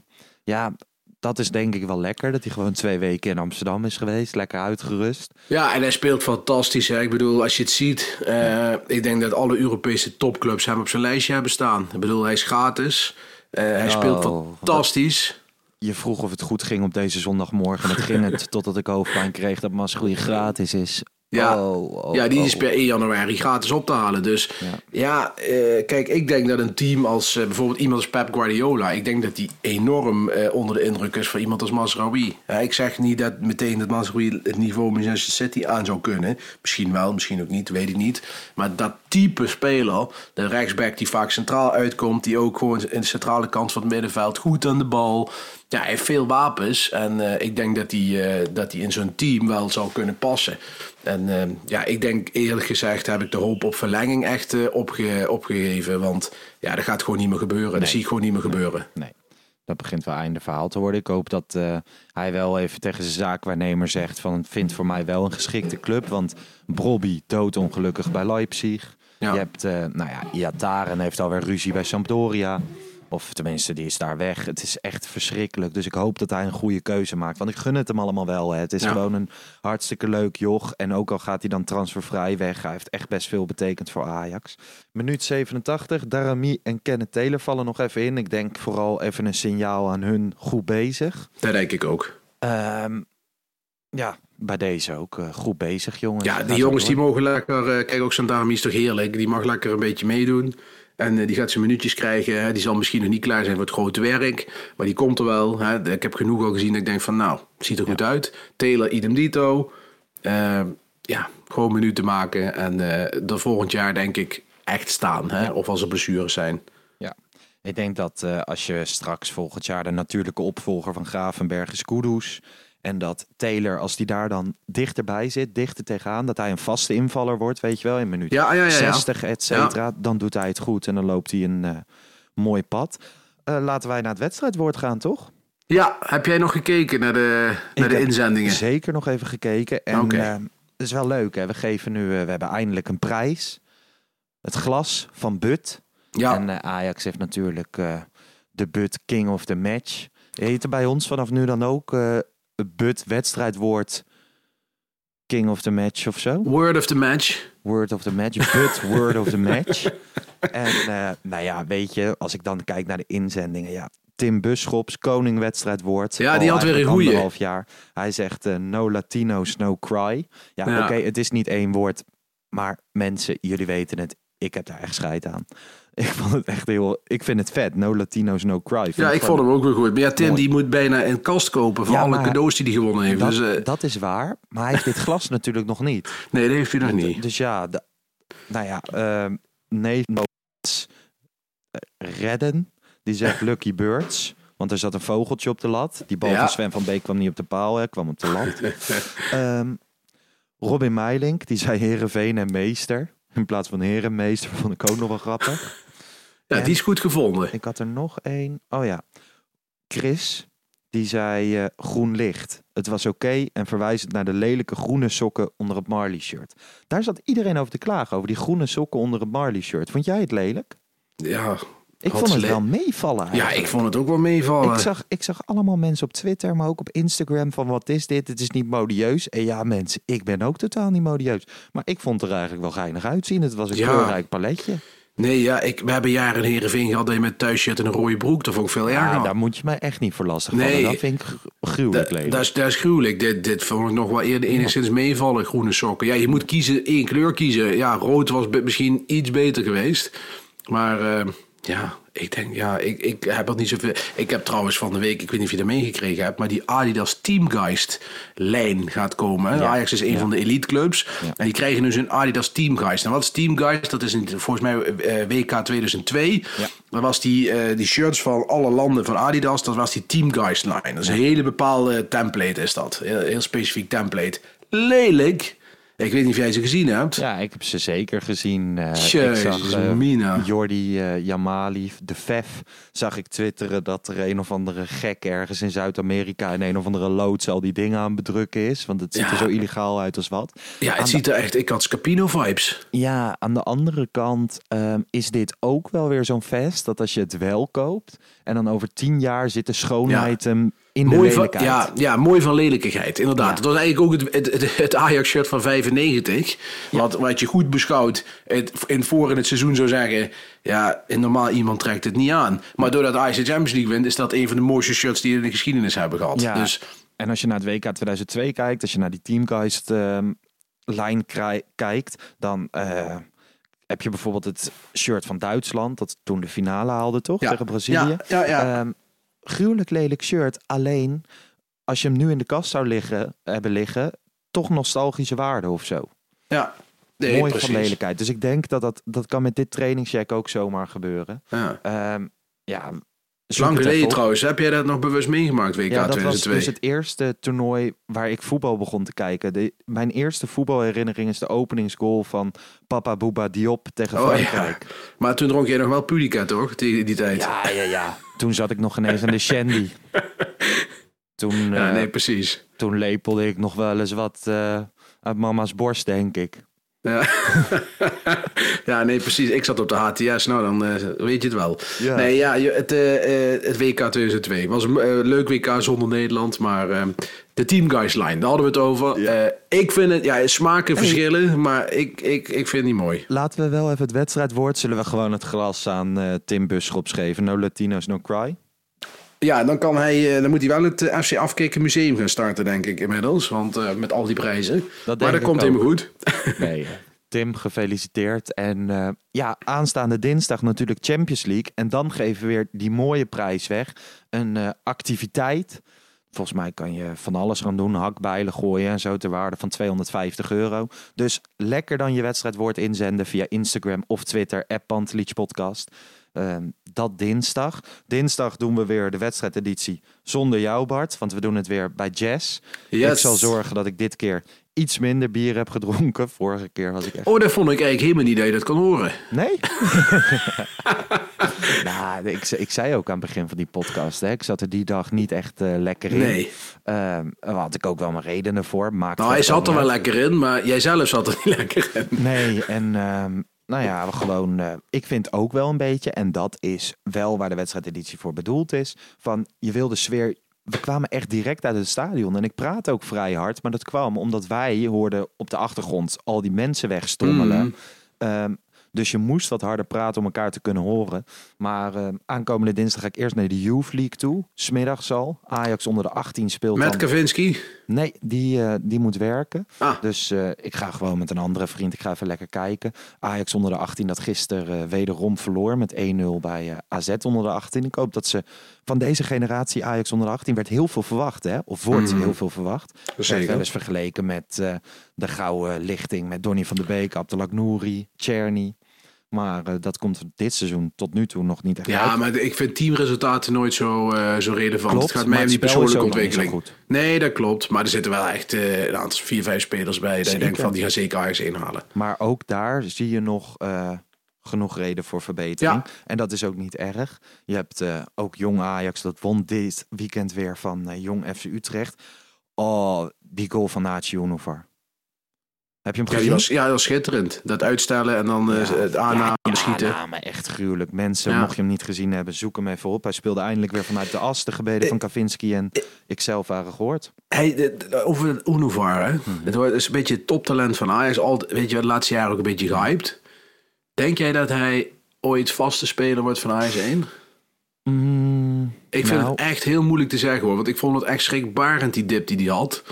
ja, dat is denk ik wel lekker. Dat hij gewoon twee weken in Amsterdam is geweest. Lekker uitgerust. Ja, en hij speelt fantastisch. Hè. Ik bedoel, als je het ziet, eh, ik denk dat alle Europese topclubs hem op zijn lijstje hebben staan. Ik bedoel, hij is gratis. Eh, hij speelt Oh, fantastisch. Je vroeg of het goed ging op deze zondagmorgen. Dat ging het totdat ik hoofdpijn kreeg dat Masroei gratis is. Ja. Oh, oh, ja, die oh. is per 1 januari gratis op te halen. Dus ja, eh, kijk, ik denk dat een team als eh, bijvoorbeeld iemand als Pep Guardiola, ik denk dat die enorm eh, onder de indruk is van iemand als Mazraoui. Ja, ik zeg niet dat meteen dat Mazraoui het niveau Manchester City aan zou kunnen. Misschien wel, misschien ook niet, weet ik niet. Maar dat type speler, de rechtsback die vaak centraal uitkomt, die ook gewoon in de centrale kant van het middenveld goed aan de bal. Ja, hij heeft veel wapens en eh, ik denk dat hij, eh, dat hij in zo'n team wel zou kunnen passen. En eh, ja, ik denk eerlijk gezegd heb ik de hoop op verlenging echt opge- opgegeven. Want ja, dat gaat gewoon niet meer gebeuren. Dat zie ik gewoon niet meer gebeuren. Nee, dat begint wel einde verhaal te worden. Ik hoop dat hij wel even tegen zijn zaakwaarnemer zegt van... vindt voor mij wel een geschikte club. Want Brobby doodongelukkig bij Leipzig. Ja. Je hebt, nou ja, Iataren heeft alweer ruzie bij Sampdoria. Of tenminste, die is daar weg. Het is echt verschrikkelijk. Dus ik hoop dat hij een goede keuze maakt. Want ik gun het hem allemaal wel. Hè. Het is Ja. gewoon een hartstikke leuk joch. En ook al gaat hij dan transfervrij weg. Hij heeft echt best veel betekend voor Ajax. Minuut 87. Darami en Kenneth Taylor vallen nog even in. Ik denk vooral even een signaal aan hun goed bezig. Dat denk ik ook. Ehm, ja, bij deze ook. eh, goed bezig, jongens. Ja, die jongens die mogen lekker... eh, kijk, ook Santami is toch heerlijk. Die mag lekker een beetje meedoen. En eh, die gaat zijn minuutjes krijgen. Die zal misschien nog niet klaar zijn voor het grote werk. Maar die komt er wel. Ik heb genoeg al gezien dat ik denk van... Nou, het ziet er goed uit. Taylor, idem dito. Eh, ja, gewoon minuten maken. En eh er volgend jaar denk ik echt staan. Hè. Of als er blessures zijn. Ja, ik denk dat als je straks volgend jaar de natuurlijke opvolger van Gravenberg is Kudus. En dat Taylor, als die daar dan dichterbij zit, dichter tegenaan, dat hij een vaste invaller wordt, weet je wel, in minuut Ja, ja, ja, ja. 60, et cetera. Dan doet hij het goed en dan loopt hij een eh, mooi pad. Eh, laten wij naar het wedstrijdwoord gaan, toch? Ja, heb jij nog gekeken naar de, naar de inzendingen? Zeker nog even gekeken. En Oké. eh, het is wel leuk, hè? We geven nu, we hebben eindelijk een prijs. Het glas van But. Ja. En Ajax heeft natuurlijk de But King of the Match. Heet er bij ons vanaf nu dan ook But wedstrijdwoord King of the Match of zo? Word of the match. Word of the Match. But Word of the Match. En eh, nou ja, weet je, als ik dan kijk naar de inzendingen, ja. Tim Buschops, koning wedstrijdwoord. Ja, die had weer een goeie. anderhalf jaar. Hij zegt eh, no Latinos, no cry. Ja, Ja. oké, het is niet één woord. Maar mensen, jullie weten het. Ik heb daar echt scheid aan. Ik vond het echt heel... Ik vind het vet. No Latinos, no cry. Vind Ja, ik vond hem ook weer goed. Maar ja, Tim Mooi. die moet bijna een kast kopen voor Ja, alle cadeaus die hij gewonnen heeft. Dat, dus, eh, dat is waar. Maar hij heeft dit glas natuurlijk nog niet. nee, dat heeft hij nog niet. Dus ja, nou ja, ehm nee, no, redden. Die zegt Lucky Birds. Want er zat een vogeltje op de lat. Die bal Ja. van Sven van Beek kwam niet op de paal, hè, kwam op de lat. Ehm, Robin Meilink, die zei Herenveen en meester. In plaats van herenmeester, vond ik ook nog wel grappig. Ja, die is goed gevonden. Ik had er nog één. Oh ja. Chris, die zei eh, groen licht. Het was oké en verwijzend naar de lelijke groene sokken onder het Marley shirt. Daar zat iedereen over te klagen, over die groene sokken onder het Marley shirt. Vond jij het lelijk? Ja, Ik Had vond het wel meevallen Ja, eigenlijk. ik vond het ook wel meevallen. Ik zag, ik zag allemaal mensen op Twitter, maar ook op Instagram van wat is dit? Het is niet modieus. En ja, mensen, ik ben ook totaal niet modieus. Maar ik vond het er eigenlijk wel geinig uitzien. Het was een Ja. kleurrijk paletje. Nee, ja, ik, we hebben jaren in Heerenveen gehad dat je met thuisshirt en een rode broek. Dat vond ik veel Ja, erger. daar moet je mij echt niet voor lastig Nee. Dat vind ik gru- gruwelijk Da- dat, is, dat is gruwelijk. Dit, dit vond ik nog wel eerder enigszins meevallen, groene sokken. Ja, je moet kiezen, één kleur kiezen. Ja, rood was misschien iets beter geweest. Maar eh, ja, ik denk, ja, ik, ik heb er niet zoveel... Ik heb trouwens van de week, ik weet niet of je dat meegekregen hebt... maar die Adidas Teamgeist lijn gaat komen. Ja. Ajax is een van de elite clubs. Ja. En die krijgen dus een Adidas Teamgeist. En wat is Teamgeist? Dat is een, volgens mij eh, WK 2002. Ja. Dat was die, eh, die shirts van alle landen van Adidas. Dat was die Teamgeist line. Dat is een hele bepaalde template is dat. Heel, heel specifiek template. Lelijk. Ik weet niet of jij ze gezien hebt. Ja, ik heb ze zeker gezien. Ik Jezus, zag eh, mina. Jordi eh, Jamali, de Vef, zag ik twitteren dat er een of andere gek ergens in Zuid-Amerika in een of andere loods al die dingen aan bedrukken is. Want het ziet Ja. er zo illegaal uit als wat. Ja, Aan het de- ziet er echt... Ik had Scapino vibes. Ja, aan de andere kant ehm, is dit ook wel weer zo'n vest dat als je het wel koopt en dan over tien jaar zit de schoonheid hem in de Mooi van, lelijkheid. ja, ja, mooi van lelijkigheid, inderdaad. Ja. Het was eigenlijk ook het, het, Ajax-shirt van 95. Wat, wat je goed beschouwt het, in voor in het seizoen zou zeggen... Ja, normaal iemand trekt het niet aan. Maar doordat Ajax de Champions League wint... is dat een van de mooiste shirts die we in de geschiedenis hebben gehad. Ja, Dus en als je naar het WK 2002 kijkt, als je naar die Teamgeist ehm krij- kijkt, dan eh, heb je bijvoorbeeld het shirt van Duitsland, dat toen de finale haalde, toch? Tegen Brazilië. Ja, ja, ja. Gruwelijk lelijk shirt. Alleen, als je hem nu in de kast zou liggen, hebben liggen, toch nostalgische waarde of zo. ja, nee, Mooi precies. van lelijkheid. Dus ik denk dat dat, dat kan met dit trainingscheck ook zomaar gebeuren. Ja. Ehm, ja, Lang geleden trouwens. Heb jij dat nog bewust meegemaakt, WK Ja, dat was 2002? dus het eerste toernooi waar ik voetbal begon te kijken. De, mijn eerste voetbalherinnering is de openingsgoal van Papa Bouba Diop tegen Oh, ja. Frankrijk. Maar toen dronk jij nog wel Pudica, toch? Tegen die tijd. Ja, ja, ja. Toen zat ik nog ineens aan de shandy. Toen, Ja, eh, nee, precies. toen lepelde ik nog wel eens wat eh, uit mama's borst, denk ik. Ja. ja, nee, precies. Ik zat op de HTS. Nou, dan eh, weet je het wel. Ja. Nee, ja, het, eh, eh, het WK 2002 was een leuk WK zonder Nederland. Maar eh, de Team Guys line, daar hadden we het over. Eh, ik vind het, ja, smaken verschillen. Maar ik, ik, ik vind het niet mooi. Laten we wel even het wedstrijdwoord. Zullen we gewoon het glas aan eh, Tim Buschops geven? No Latinos, no cry. Ja, dan, kan hij, eh, dan moet hij wel het eh, FC Afkikken Museum gaan starten, denk ik inmiddels. Want eh, met al die prijzen. maar dat komt helemaal goed. Nee, Tim, gefeliciteerd. En ja, aanstaande dinsdag natuurlijk Champions League. En dan geven we weer die mooie prijs weg. Een activiteit. Volgens mij kan je van alles gaan doen. Hakbijlen gooien en zo ter waarde van 250 euro. Dus lekker dan je wedstrijdwoord inzenden via Instagram of Twitter. Pantelich Podcast. Ehm, dat dinsdag. Dinsdag doen we weer de wedstrijdeditie zonder jou, Bart. Want we doen het weer bij Jazz. Yes. Ik zal zorgen dat ik dit keer iets minder bier heb gedronken. Vorige keer was ik echt... Oh, dat vond ik eigenlijk helemaal niet dat je dat kan horen. Nee? nou, ik, ik zei ook aan het begin van die podcast, hè, ik zat er die dag niet echt eh, lekker in. Nee. Daar had ik ook wel mijn redenen voor. Maakt Nou, hij zat er wel uit. lekker in, maar jij zelf zat er niet lekker in. Nee, en ehm, nou ja, we gewoon, eh, ik vind ook wel een beetje, en dat is wel waar de wedstrijdeditie voor bedoeld is, van je wil de sfeer... We kwamen echt direct uit het stadion en ik praat ook vrij hard, maar dat kwam omdat wij hoorden op de achtergrond al die mensen wegstommelen. Mm. Ehm, dus je moest wat harder praten om elkaar te kunnen horen. Maar ehm, aankomende dinsdag ga ik eerst naar de Youth League toe. Smiddags al. Ajax onder de 18 speelt Met dan... Kavinski. Nee, die, eh, die moet werken. Ah. Dus eh, ik ga gewoon met een andere vriend. Ik ga even lekker kijken. Ajax onder de 18 dat gisteren eh, wederom verloor met 1-0 bij eh, AZ onder de 18. Ik hoop dat ze van deze generatie Ajax onder de 18 werd heel veel verwacht. Hè? Of wordt Mhm. heel veel verwacht. Zeker. Wel eens vergeleken met eh, de gouden lichting. Met Donny van der Beek, Abdelak Nouri, Czerny. Maar eh, dat komt dit seizoen tot nu toe nog niet echt Ja, uit. maar ik vind teamresultaten nooit zo, eh, zo relevant. Klopt, het gaat mij om die persoonlijke ontwikkeling. Nee, dat klopt. Maar er zitten wel echt eh, een aantal vier, vijf spelers bij. Dat je denkt van die gaan zeker Ajax inhalen. Maar ook daar zie je nog genoeg reden voor verbetering. Ja. En dat is ook niet erg. Je hebt ook Jong Ajax, dat won dit weekend weer van Jong FC Utrecht. Oh, die goal van Nachi Unovar. Heb je hem Ja, gezien? was, ja, dat was schitterend. Dat uitstellen en dan eh, het aannamen, ja, schieten. nou, maar echt gruwelijk. Mensen, Ja. mocht je hem niet gezien hebben, zoek hem even op. Hij speelde eindelijk weer vanuit de as. De gebeden van Kavinski en ikzelf waren gehoord. Hey, over het Unuvar, hè. Mhm. Het is een beetje het toptalent van Ajax. Altijd, weet je, de laatste jaren ook een beetje gehyped. Denk jij dat hij ooit vaste speler wordt van Ajax 1? Ik vind nou. het echt heel moeilijk te zeggen hoor. Want ik vond het echt schrikbarend die dip die hij had.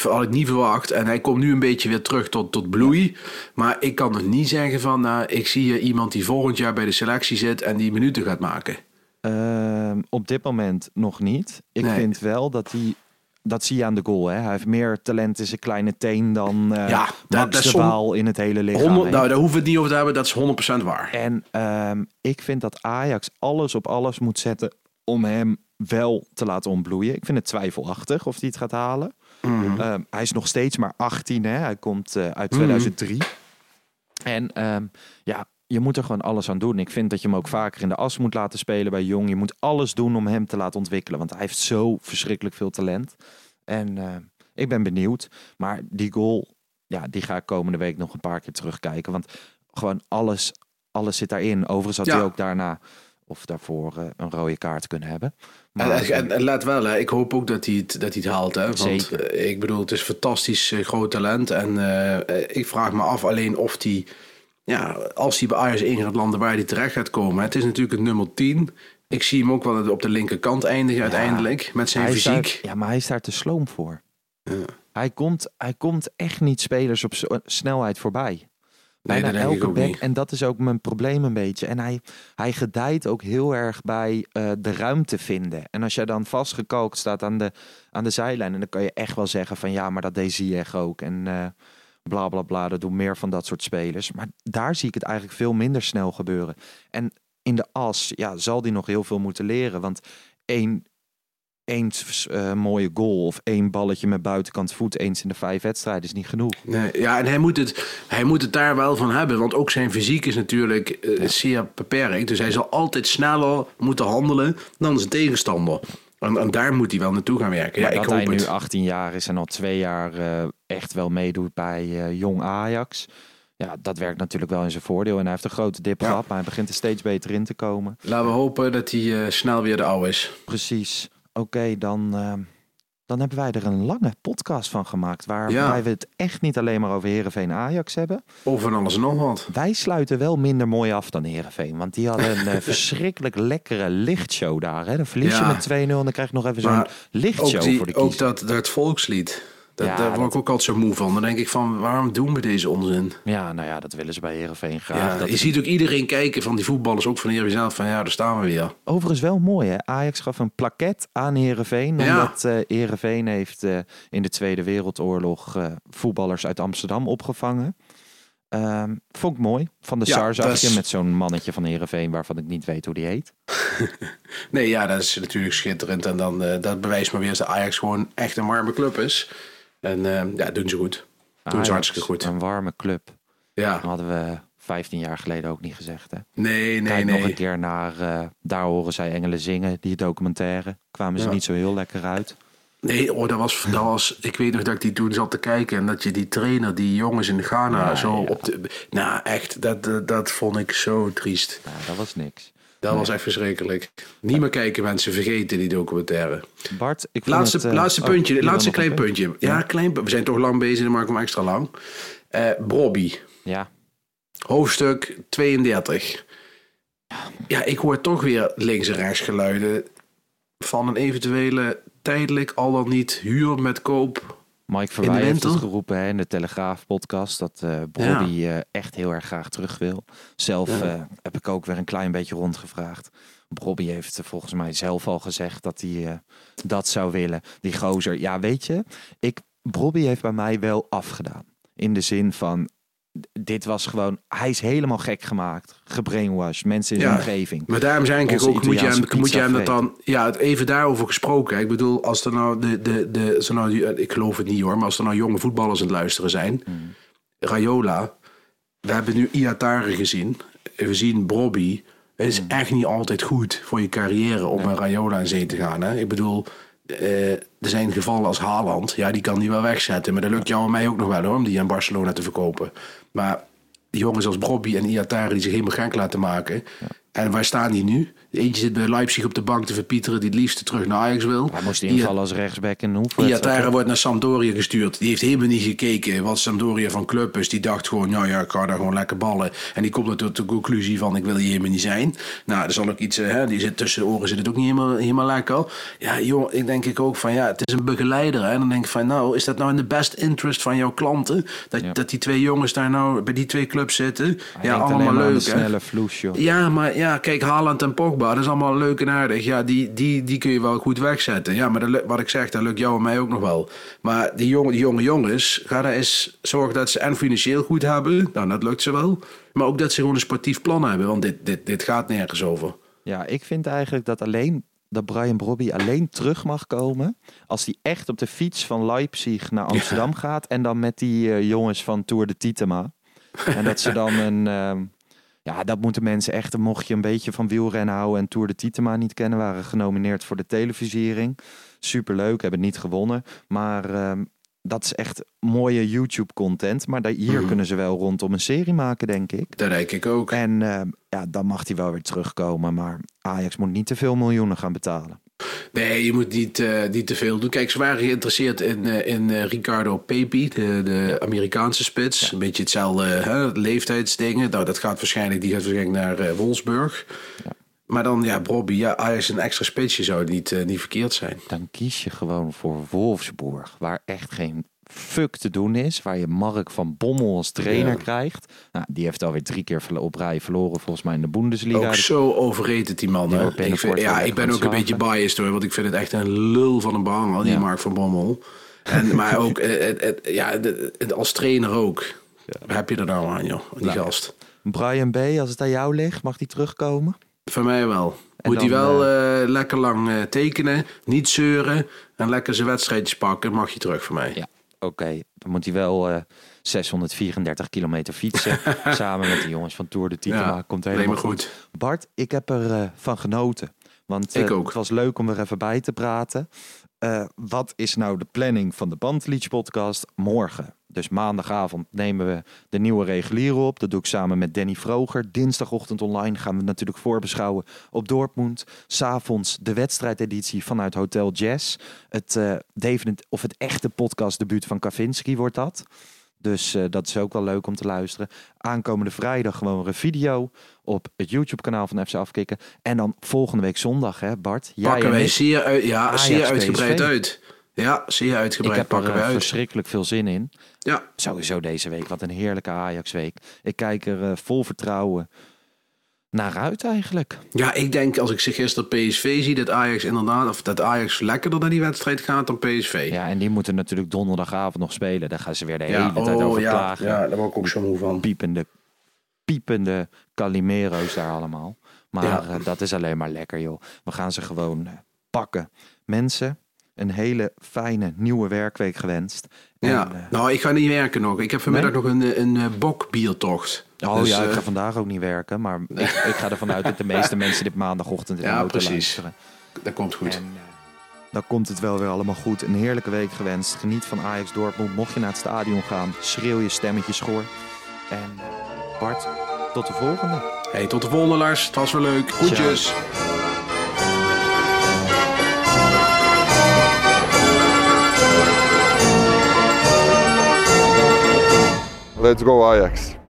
Had ik niet verwacht. En hij komt nu een beetje weer terug tot, tot bloei. Maar ik kan nog niet zeggen van... Nou, ik zie hier iemand die volgend jaar bij de selectie zit... en die minuten gaat maken. Ehm, op dit moment nog niet. Ik Nee. vind wel dat hij... Dat zie je aan de goal. Hè? Hij heeft meer talent in zijn kleine teen dan eh Ja, dat- dat is on- Waal in het hele lichaam. 100, heeft. nou, daar hoeven we het niet over te hebben. Dat is 100% waar. En ehm, ik vind dat Ajax alles op alles moet zetten om hem wel te laten ontbloeien. Ik vind het twijfelachtig of hij het gaat halen. Mhm. Ehm, hij is nog steeds maar 18, hè? hij komt eh, uit 2003. En ehm, ja, je moet er gewoon alles aan doen. Ik vind dat je hem ook vaker in de as moet laten spelen bij Jong. Je moet alles doen om hem te laten ontwikkelen, want hij heeft zo verschrikkelijk veel talent. En eh, ik ben benieuwd. Maar die goal, ja, die ga ik komende week nog een paar keer terugkijken. Want gewoon alles, alles zit daarin. Overigens had Ja. hij ook daarna of daarvoor eh, een rode kaart kunnen hebben. Maar, En, en, en let wel, hè, ik hoop ook dat hij het, dat hij het haalt. Hè, want Zeker. eh, ik bedoel, het is fantastisch eh, groot talent. En eh, ik vraag me af alleen of hij, ja, als hij bij Ajax in gaat landen, waar hij terecht gaat komen. Het is natuurlijk het nummer 10. Ik zie hem ook wel op de linkerkant eindigen uiteindelijk. Met zijn hij is daar- fysiek. ja, maar hij is daar te sloom voor. Hij, komt, hij komt echt niet spelers op snelheid voorbij. Bijna elke back. niet. En dat is ook mijn probleem een beetje. En hij, hij gedijt ook heel erg bij eh, de ruimte vinden. En als jij dan vastgekookt staat aan de, aan de zijlijn... en dan kan je echt wel zeggen van ja, maar dat deed Ziyech ook. En eh bla bla bla, dat doen meer van dat soort spelers. Maar daar zie ik het eigenlijk veel minder snel gebeuren. En in de as ja, zal die nog heel veel moeten leren. Want één, één eh, mooie goal of één balletje met buitenkant voet... eens in de vijf wedstrijden is niet genoeg. Nee, ja, en hij moet, het, hij moet het daar wel van hebben. Want ook zijn fysiek is natuurlijk eh, zeer beperkt. Dus hij zal altijd sneller moeten handelen dan zijn tegenstander. En, en daar moet hij wel naartoe gaan werken. Ja, ik dat hij nu het. 18 jaar is en al twee jaar eh, echt wel meedoet bij jong Ajax. Ja, dat werkt natuurlijk wel in zijn voordeel. En hij heeft een grote dip Ja. gehad, maar hij begint er steeds beter in te komen. Laten we hopen dat hij snel weer de oude is. Precies. Oké, dan, eh, dan hebben wij er een lange podcast van gemaakt. Waarbij Ja. we het echt niet alleen maar over Herenveen Ajax hebben. Of van alles nog wat. Wij sluiten wel minder mooi af dan Herenveen. Want die hadden een eh, verschrikkelijk lekkere lichtshow daar. Hè? Dan verlies je met 2-0 en dan krijg je nog even zo'n lichtshow Ook, die, voor de ook kiezer. dat, dat volkslied. Dat, Ja, daar word ik dat- ook altijd zo moe van. Dan denk ik van, waarom doen we deze onzin? Ja, nou ja, dat willen ze bij Herenveen graag. Ja, dat je ziet ook iedereen kijken van die voetballers, ook van hier zelf, van ja, daar staan we weer. Overigens wel mooi, hè? Ajax gaf een plaquet aan Herenveen. Ja. Omdat eh Herenveen heeft eh, in de Tweede Wereldoorlog eh, voetballers uit Amsterdam opgevangen. Ehm, vond ik mooi. Van de Ja, SAR zag dat je is- met zo'n mannetje van Herenveen waarvan ik niet weet hoe die heet. Nee, ja, dat is natuurlijk schitterend. En dan, eh, dat bewijst maar weer dat Ajax gewoon echt een warme club is. En eh, ja, doen ze goed. Doen ze hartstikke goed. Een warme club. Ja, Dat hadden we 15 jaar geleden ook niet gezegd, hè? nee, nee, Kijk nog een nee. keer naar eh, Daar horen zij engelen zingen, die documentaire. Kwamen ze Ja. niet zo heel lekker uit. Nee, oh, dat was, dat was, ik weet nog dat ik die toen zat te kijken en dat je die trainer, die jongens in Ghana, Ja, zo ja. op de. Nou, echt, dat, dat, dat vond ik zo triest. Nou, dat was niks. Dat was echt verschrikkelijk. Niet meer kijken, mensen, vergeten die documentaire. Bart, ik Laatste, het, eh, laatste oh, puntje, je wil laatste klein puntje. Ja, klein, we zijn toch lang bezig, dan maken we hem extra lang. Eh Brobby, Ja, hoofdstuk 32. Ja, ik hoor toch weer links en rechts geluiden van een eventuele tijdelijk, al dan niet huur met koop. Mike Verwij heeft het geroepen hè, in de Telegraaf-podcast dat eh, echt heel erg graag terug wil. Zelf Ja. eh, heb ik ook weer een klein beetje rondgevraagd. Brobby heeft volgens mij zelf al gezegd dat hij dat zou willen. Die gozer, ja weet je, ik, Brobby heeft bij mij wel afgedaan. In de zin van, dit was gewoon, hij is helemaal gek gemaakt. Gebrainwashed, mensen in Ja. zijn omgeving. Maar daarom zei ik ook, moet je, hem, moet je hem dat dan... Ja, even daarover gesproken. Ik bedoel, als er nou... De, de, de, er nou die- ik geloof het niet hoor, maar als er nou jonge voetballers aan het luisteren zijn... Mm. Rayola, we hebben nu Iatare gezien. We zien Brobby. Het Mm. is echt niet altijd goed voor je carrière om een Rayola in zee te gaan. Hè? Ik bedoel, eh, er zijn gevallen als Haaland. Ja, die kan die wel wegzetten. Maar dat lukt jou en mij ook nog wel hoor, om die aan Barcelona te verkopen. Maar die jongens als Bobby en Iatare die zich helemaal gek laten maken. En waar staan die nu? Eentje zit bij Leipzig op de bank te verpieteren die het liefst terug naar Ajax wil. Hij moest invallen als rechtsback in Hoef. Iatare wordt naar Sampdoria gestuurd. Die heeft helemaal niet gekeken wat Sampdoria van club is. Die dacht gewoon, nou ja, ik ga daar gewoon lekker ballen. En die komt er tot de conclusie van, ik wil hier helemaal niet zijn. Nou, er zal ook iets, eh, hè, die zit tussen de oren zit het ook niet helemaal, helemaal lekker. Ja, joh, ik denk ik ook van, ja, het is een begeleider. Hè. En dan denk ik van, nou, is dat nou in de best interest van jouw klanten? Dat, Ja. dat die twee jongens daar nou bij die twee clubs zitten? Hij ja, allemaal maar aan de leuk, snelle vloes, joh. Ja, maar ja, kijk, Haaland en Pogba, dat is allemaal leuk en aardig. Ja, die, die, die kun je wel goed wegzetten. Ja, maar dat, wat ik zeg, dat lukt jou en mij ook nog wel. Maar die jonge, die jonge jongens, ga daar eens zorgen dat ze en financieel goed hebben. Nou, dat lukt ze wel. Maar ook dat ze gewoon een sportief plan hebben, want dit, dit, dit gaat nergens over. Ja, ik vind eigenlijk dat alleen dat Brian Brobby alleen terug mag komen als hij echt op de fiets van Leipzig naar Amsterdam gaat en dan met die eh, jongens van Tour de Titema. En dat ze dan een ehm, ja, dat moeten mensen echt, mocht je een beetje van wielrennen houden en Tour de Titema niet kennen, waren genomineerd voor de televisiering. Superleuk, hebben niet gewonnen, maar ehm, dat is echt mooie YouTube content, maar daar, hier kunnen ze wel rondom een serie maken, denk ik. Dat denk ik ook. En eh, ja, dan mag hij wel weer terugkomen. Maar Ajax moet niet te veel miljoenen gaan betalen. Nee, je moet niet, eh, niet te veel doen. Kijk, ze waren geïnteresseerd in, eh, in eh, Ricardo Pepi, de, de Amerikaanse spits. Een beetje hetzelfde hè, leeftijdsdingen. Nou, dat gaat waarschijnlijk, die gaat waarschijnlijk naar Wolfsburg. Maar dan, ja, Bobby, ja, Ajax een extra spitsje zou niet, niet verkeerd zijn. Dan kies je gewoon voor Wolfsburg. Waar echt geen fuck te doen is. Waar je Mark van Bommel als trainer Ja. krijgt. Nou, die heeft alweer drie keer op rij verloren volgens mij in de Bundesliga. Ook zo overrated die man. Die Ik, vind, ja, ik ben ook een beetje biased hoor, want ik vind het echt een lul van een behang, die Ja. Mark van Bommel. En, maar ook, eh, eh, eh, ja, als trainer ook. Waar heb je er nou aan, joh, die Nou, gast? Brian B., als het aan jou ligt, mag die terugkomen? Voor mij wel. En Moet hij wel lekker lang tekenen, niet zeuren en lekker zijn wedstrijdjes pakken, mag je terug voor mij. Ja, oké. Dan moet hij wel eh, 634 kilometer fietsen. samen met de jongens van Tour de Titema. Ja, Komt helemaal goed. goed. Bart, ik heb er eh, van genoten. Want Ik eh, ook. het was leuk om er even bij te praten. Eh, wat is nou de planning van de Bandleach podcast morgen? Dus maandagavond nemen we de nieuwe reguliere op. Dat doe ik samen met Danny Vroger. Dinsdagochtend online gaan we natuurlijk voorbeschouwen op Dortmund. S'avonds de wedstrijdeditie vanuit Hotel Jazz. Het, eh definit- of het echte podcastdebuut van Kavinski wordt dat. Dus eh, dat is ook wel leuk om te luisteren. Aankomende vrijdag gewoon weer een video op het YouTube-kanaal van FC Afkikken. En dan volgende week zondag, hè Bart? Jij Pakken en wij zeer, uit, ja, zeer uitgebreid uit. Ja, zeer Ik uitgebreid heb er pakken eh, wij uit. verschrikkelijk veel zin in. Ja, Sowieso deze week. Wat een heerlijke Ajax-week. Ik kijk er eh, vol vertrouwen naar uit eigenlijk. Ja, ik denk als ik ze gisteren PSV zie, dat Ajax inderdaad, of dat Ajax lekkerder naar die wedstrijd gaat dan PSV. Ja, en die moeten natuurlijk donderdagavond nog spelen. Daar gaan ze weer de Ja, hele tijd over ja, klagen. ja, daar word ik ook zo moe van. Piepende, piepende Calimero's daar allemaal. Maar Ja. eh, dat is alleen maar lekker, joh. We gaan ze gewoon eh, pakken. Mensen, een hele fijne nieuwe werkweek gewenst. En, Ja, eh, nou, ik ga niet werken nog. Ik heb vanmiddag Nee? nog een, een, eh, bokbiertocht. Oh Dus, ja, ik eh, ga vandaag ook niet werken. Maar ik, ik ga ervan uit dat de meeste mensen dit maandagochtend in de Ja, auto precies. luisteren. dat komt goed. En dan komt het wel weer allemaal goed. Een heerlijke week gewenst. Geniet van Ajax Dortmund. Mocht je naar het stadion gaan, schreeuw je stemmetje schoor. En Bart, tot de volgende. Hey, tot de volgende, Lars. Het was weer leuk. Groetjes. Let's go Ajax.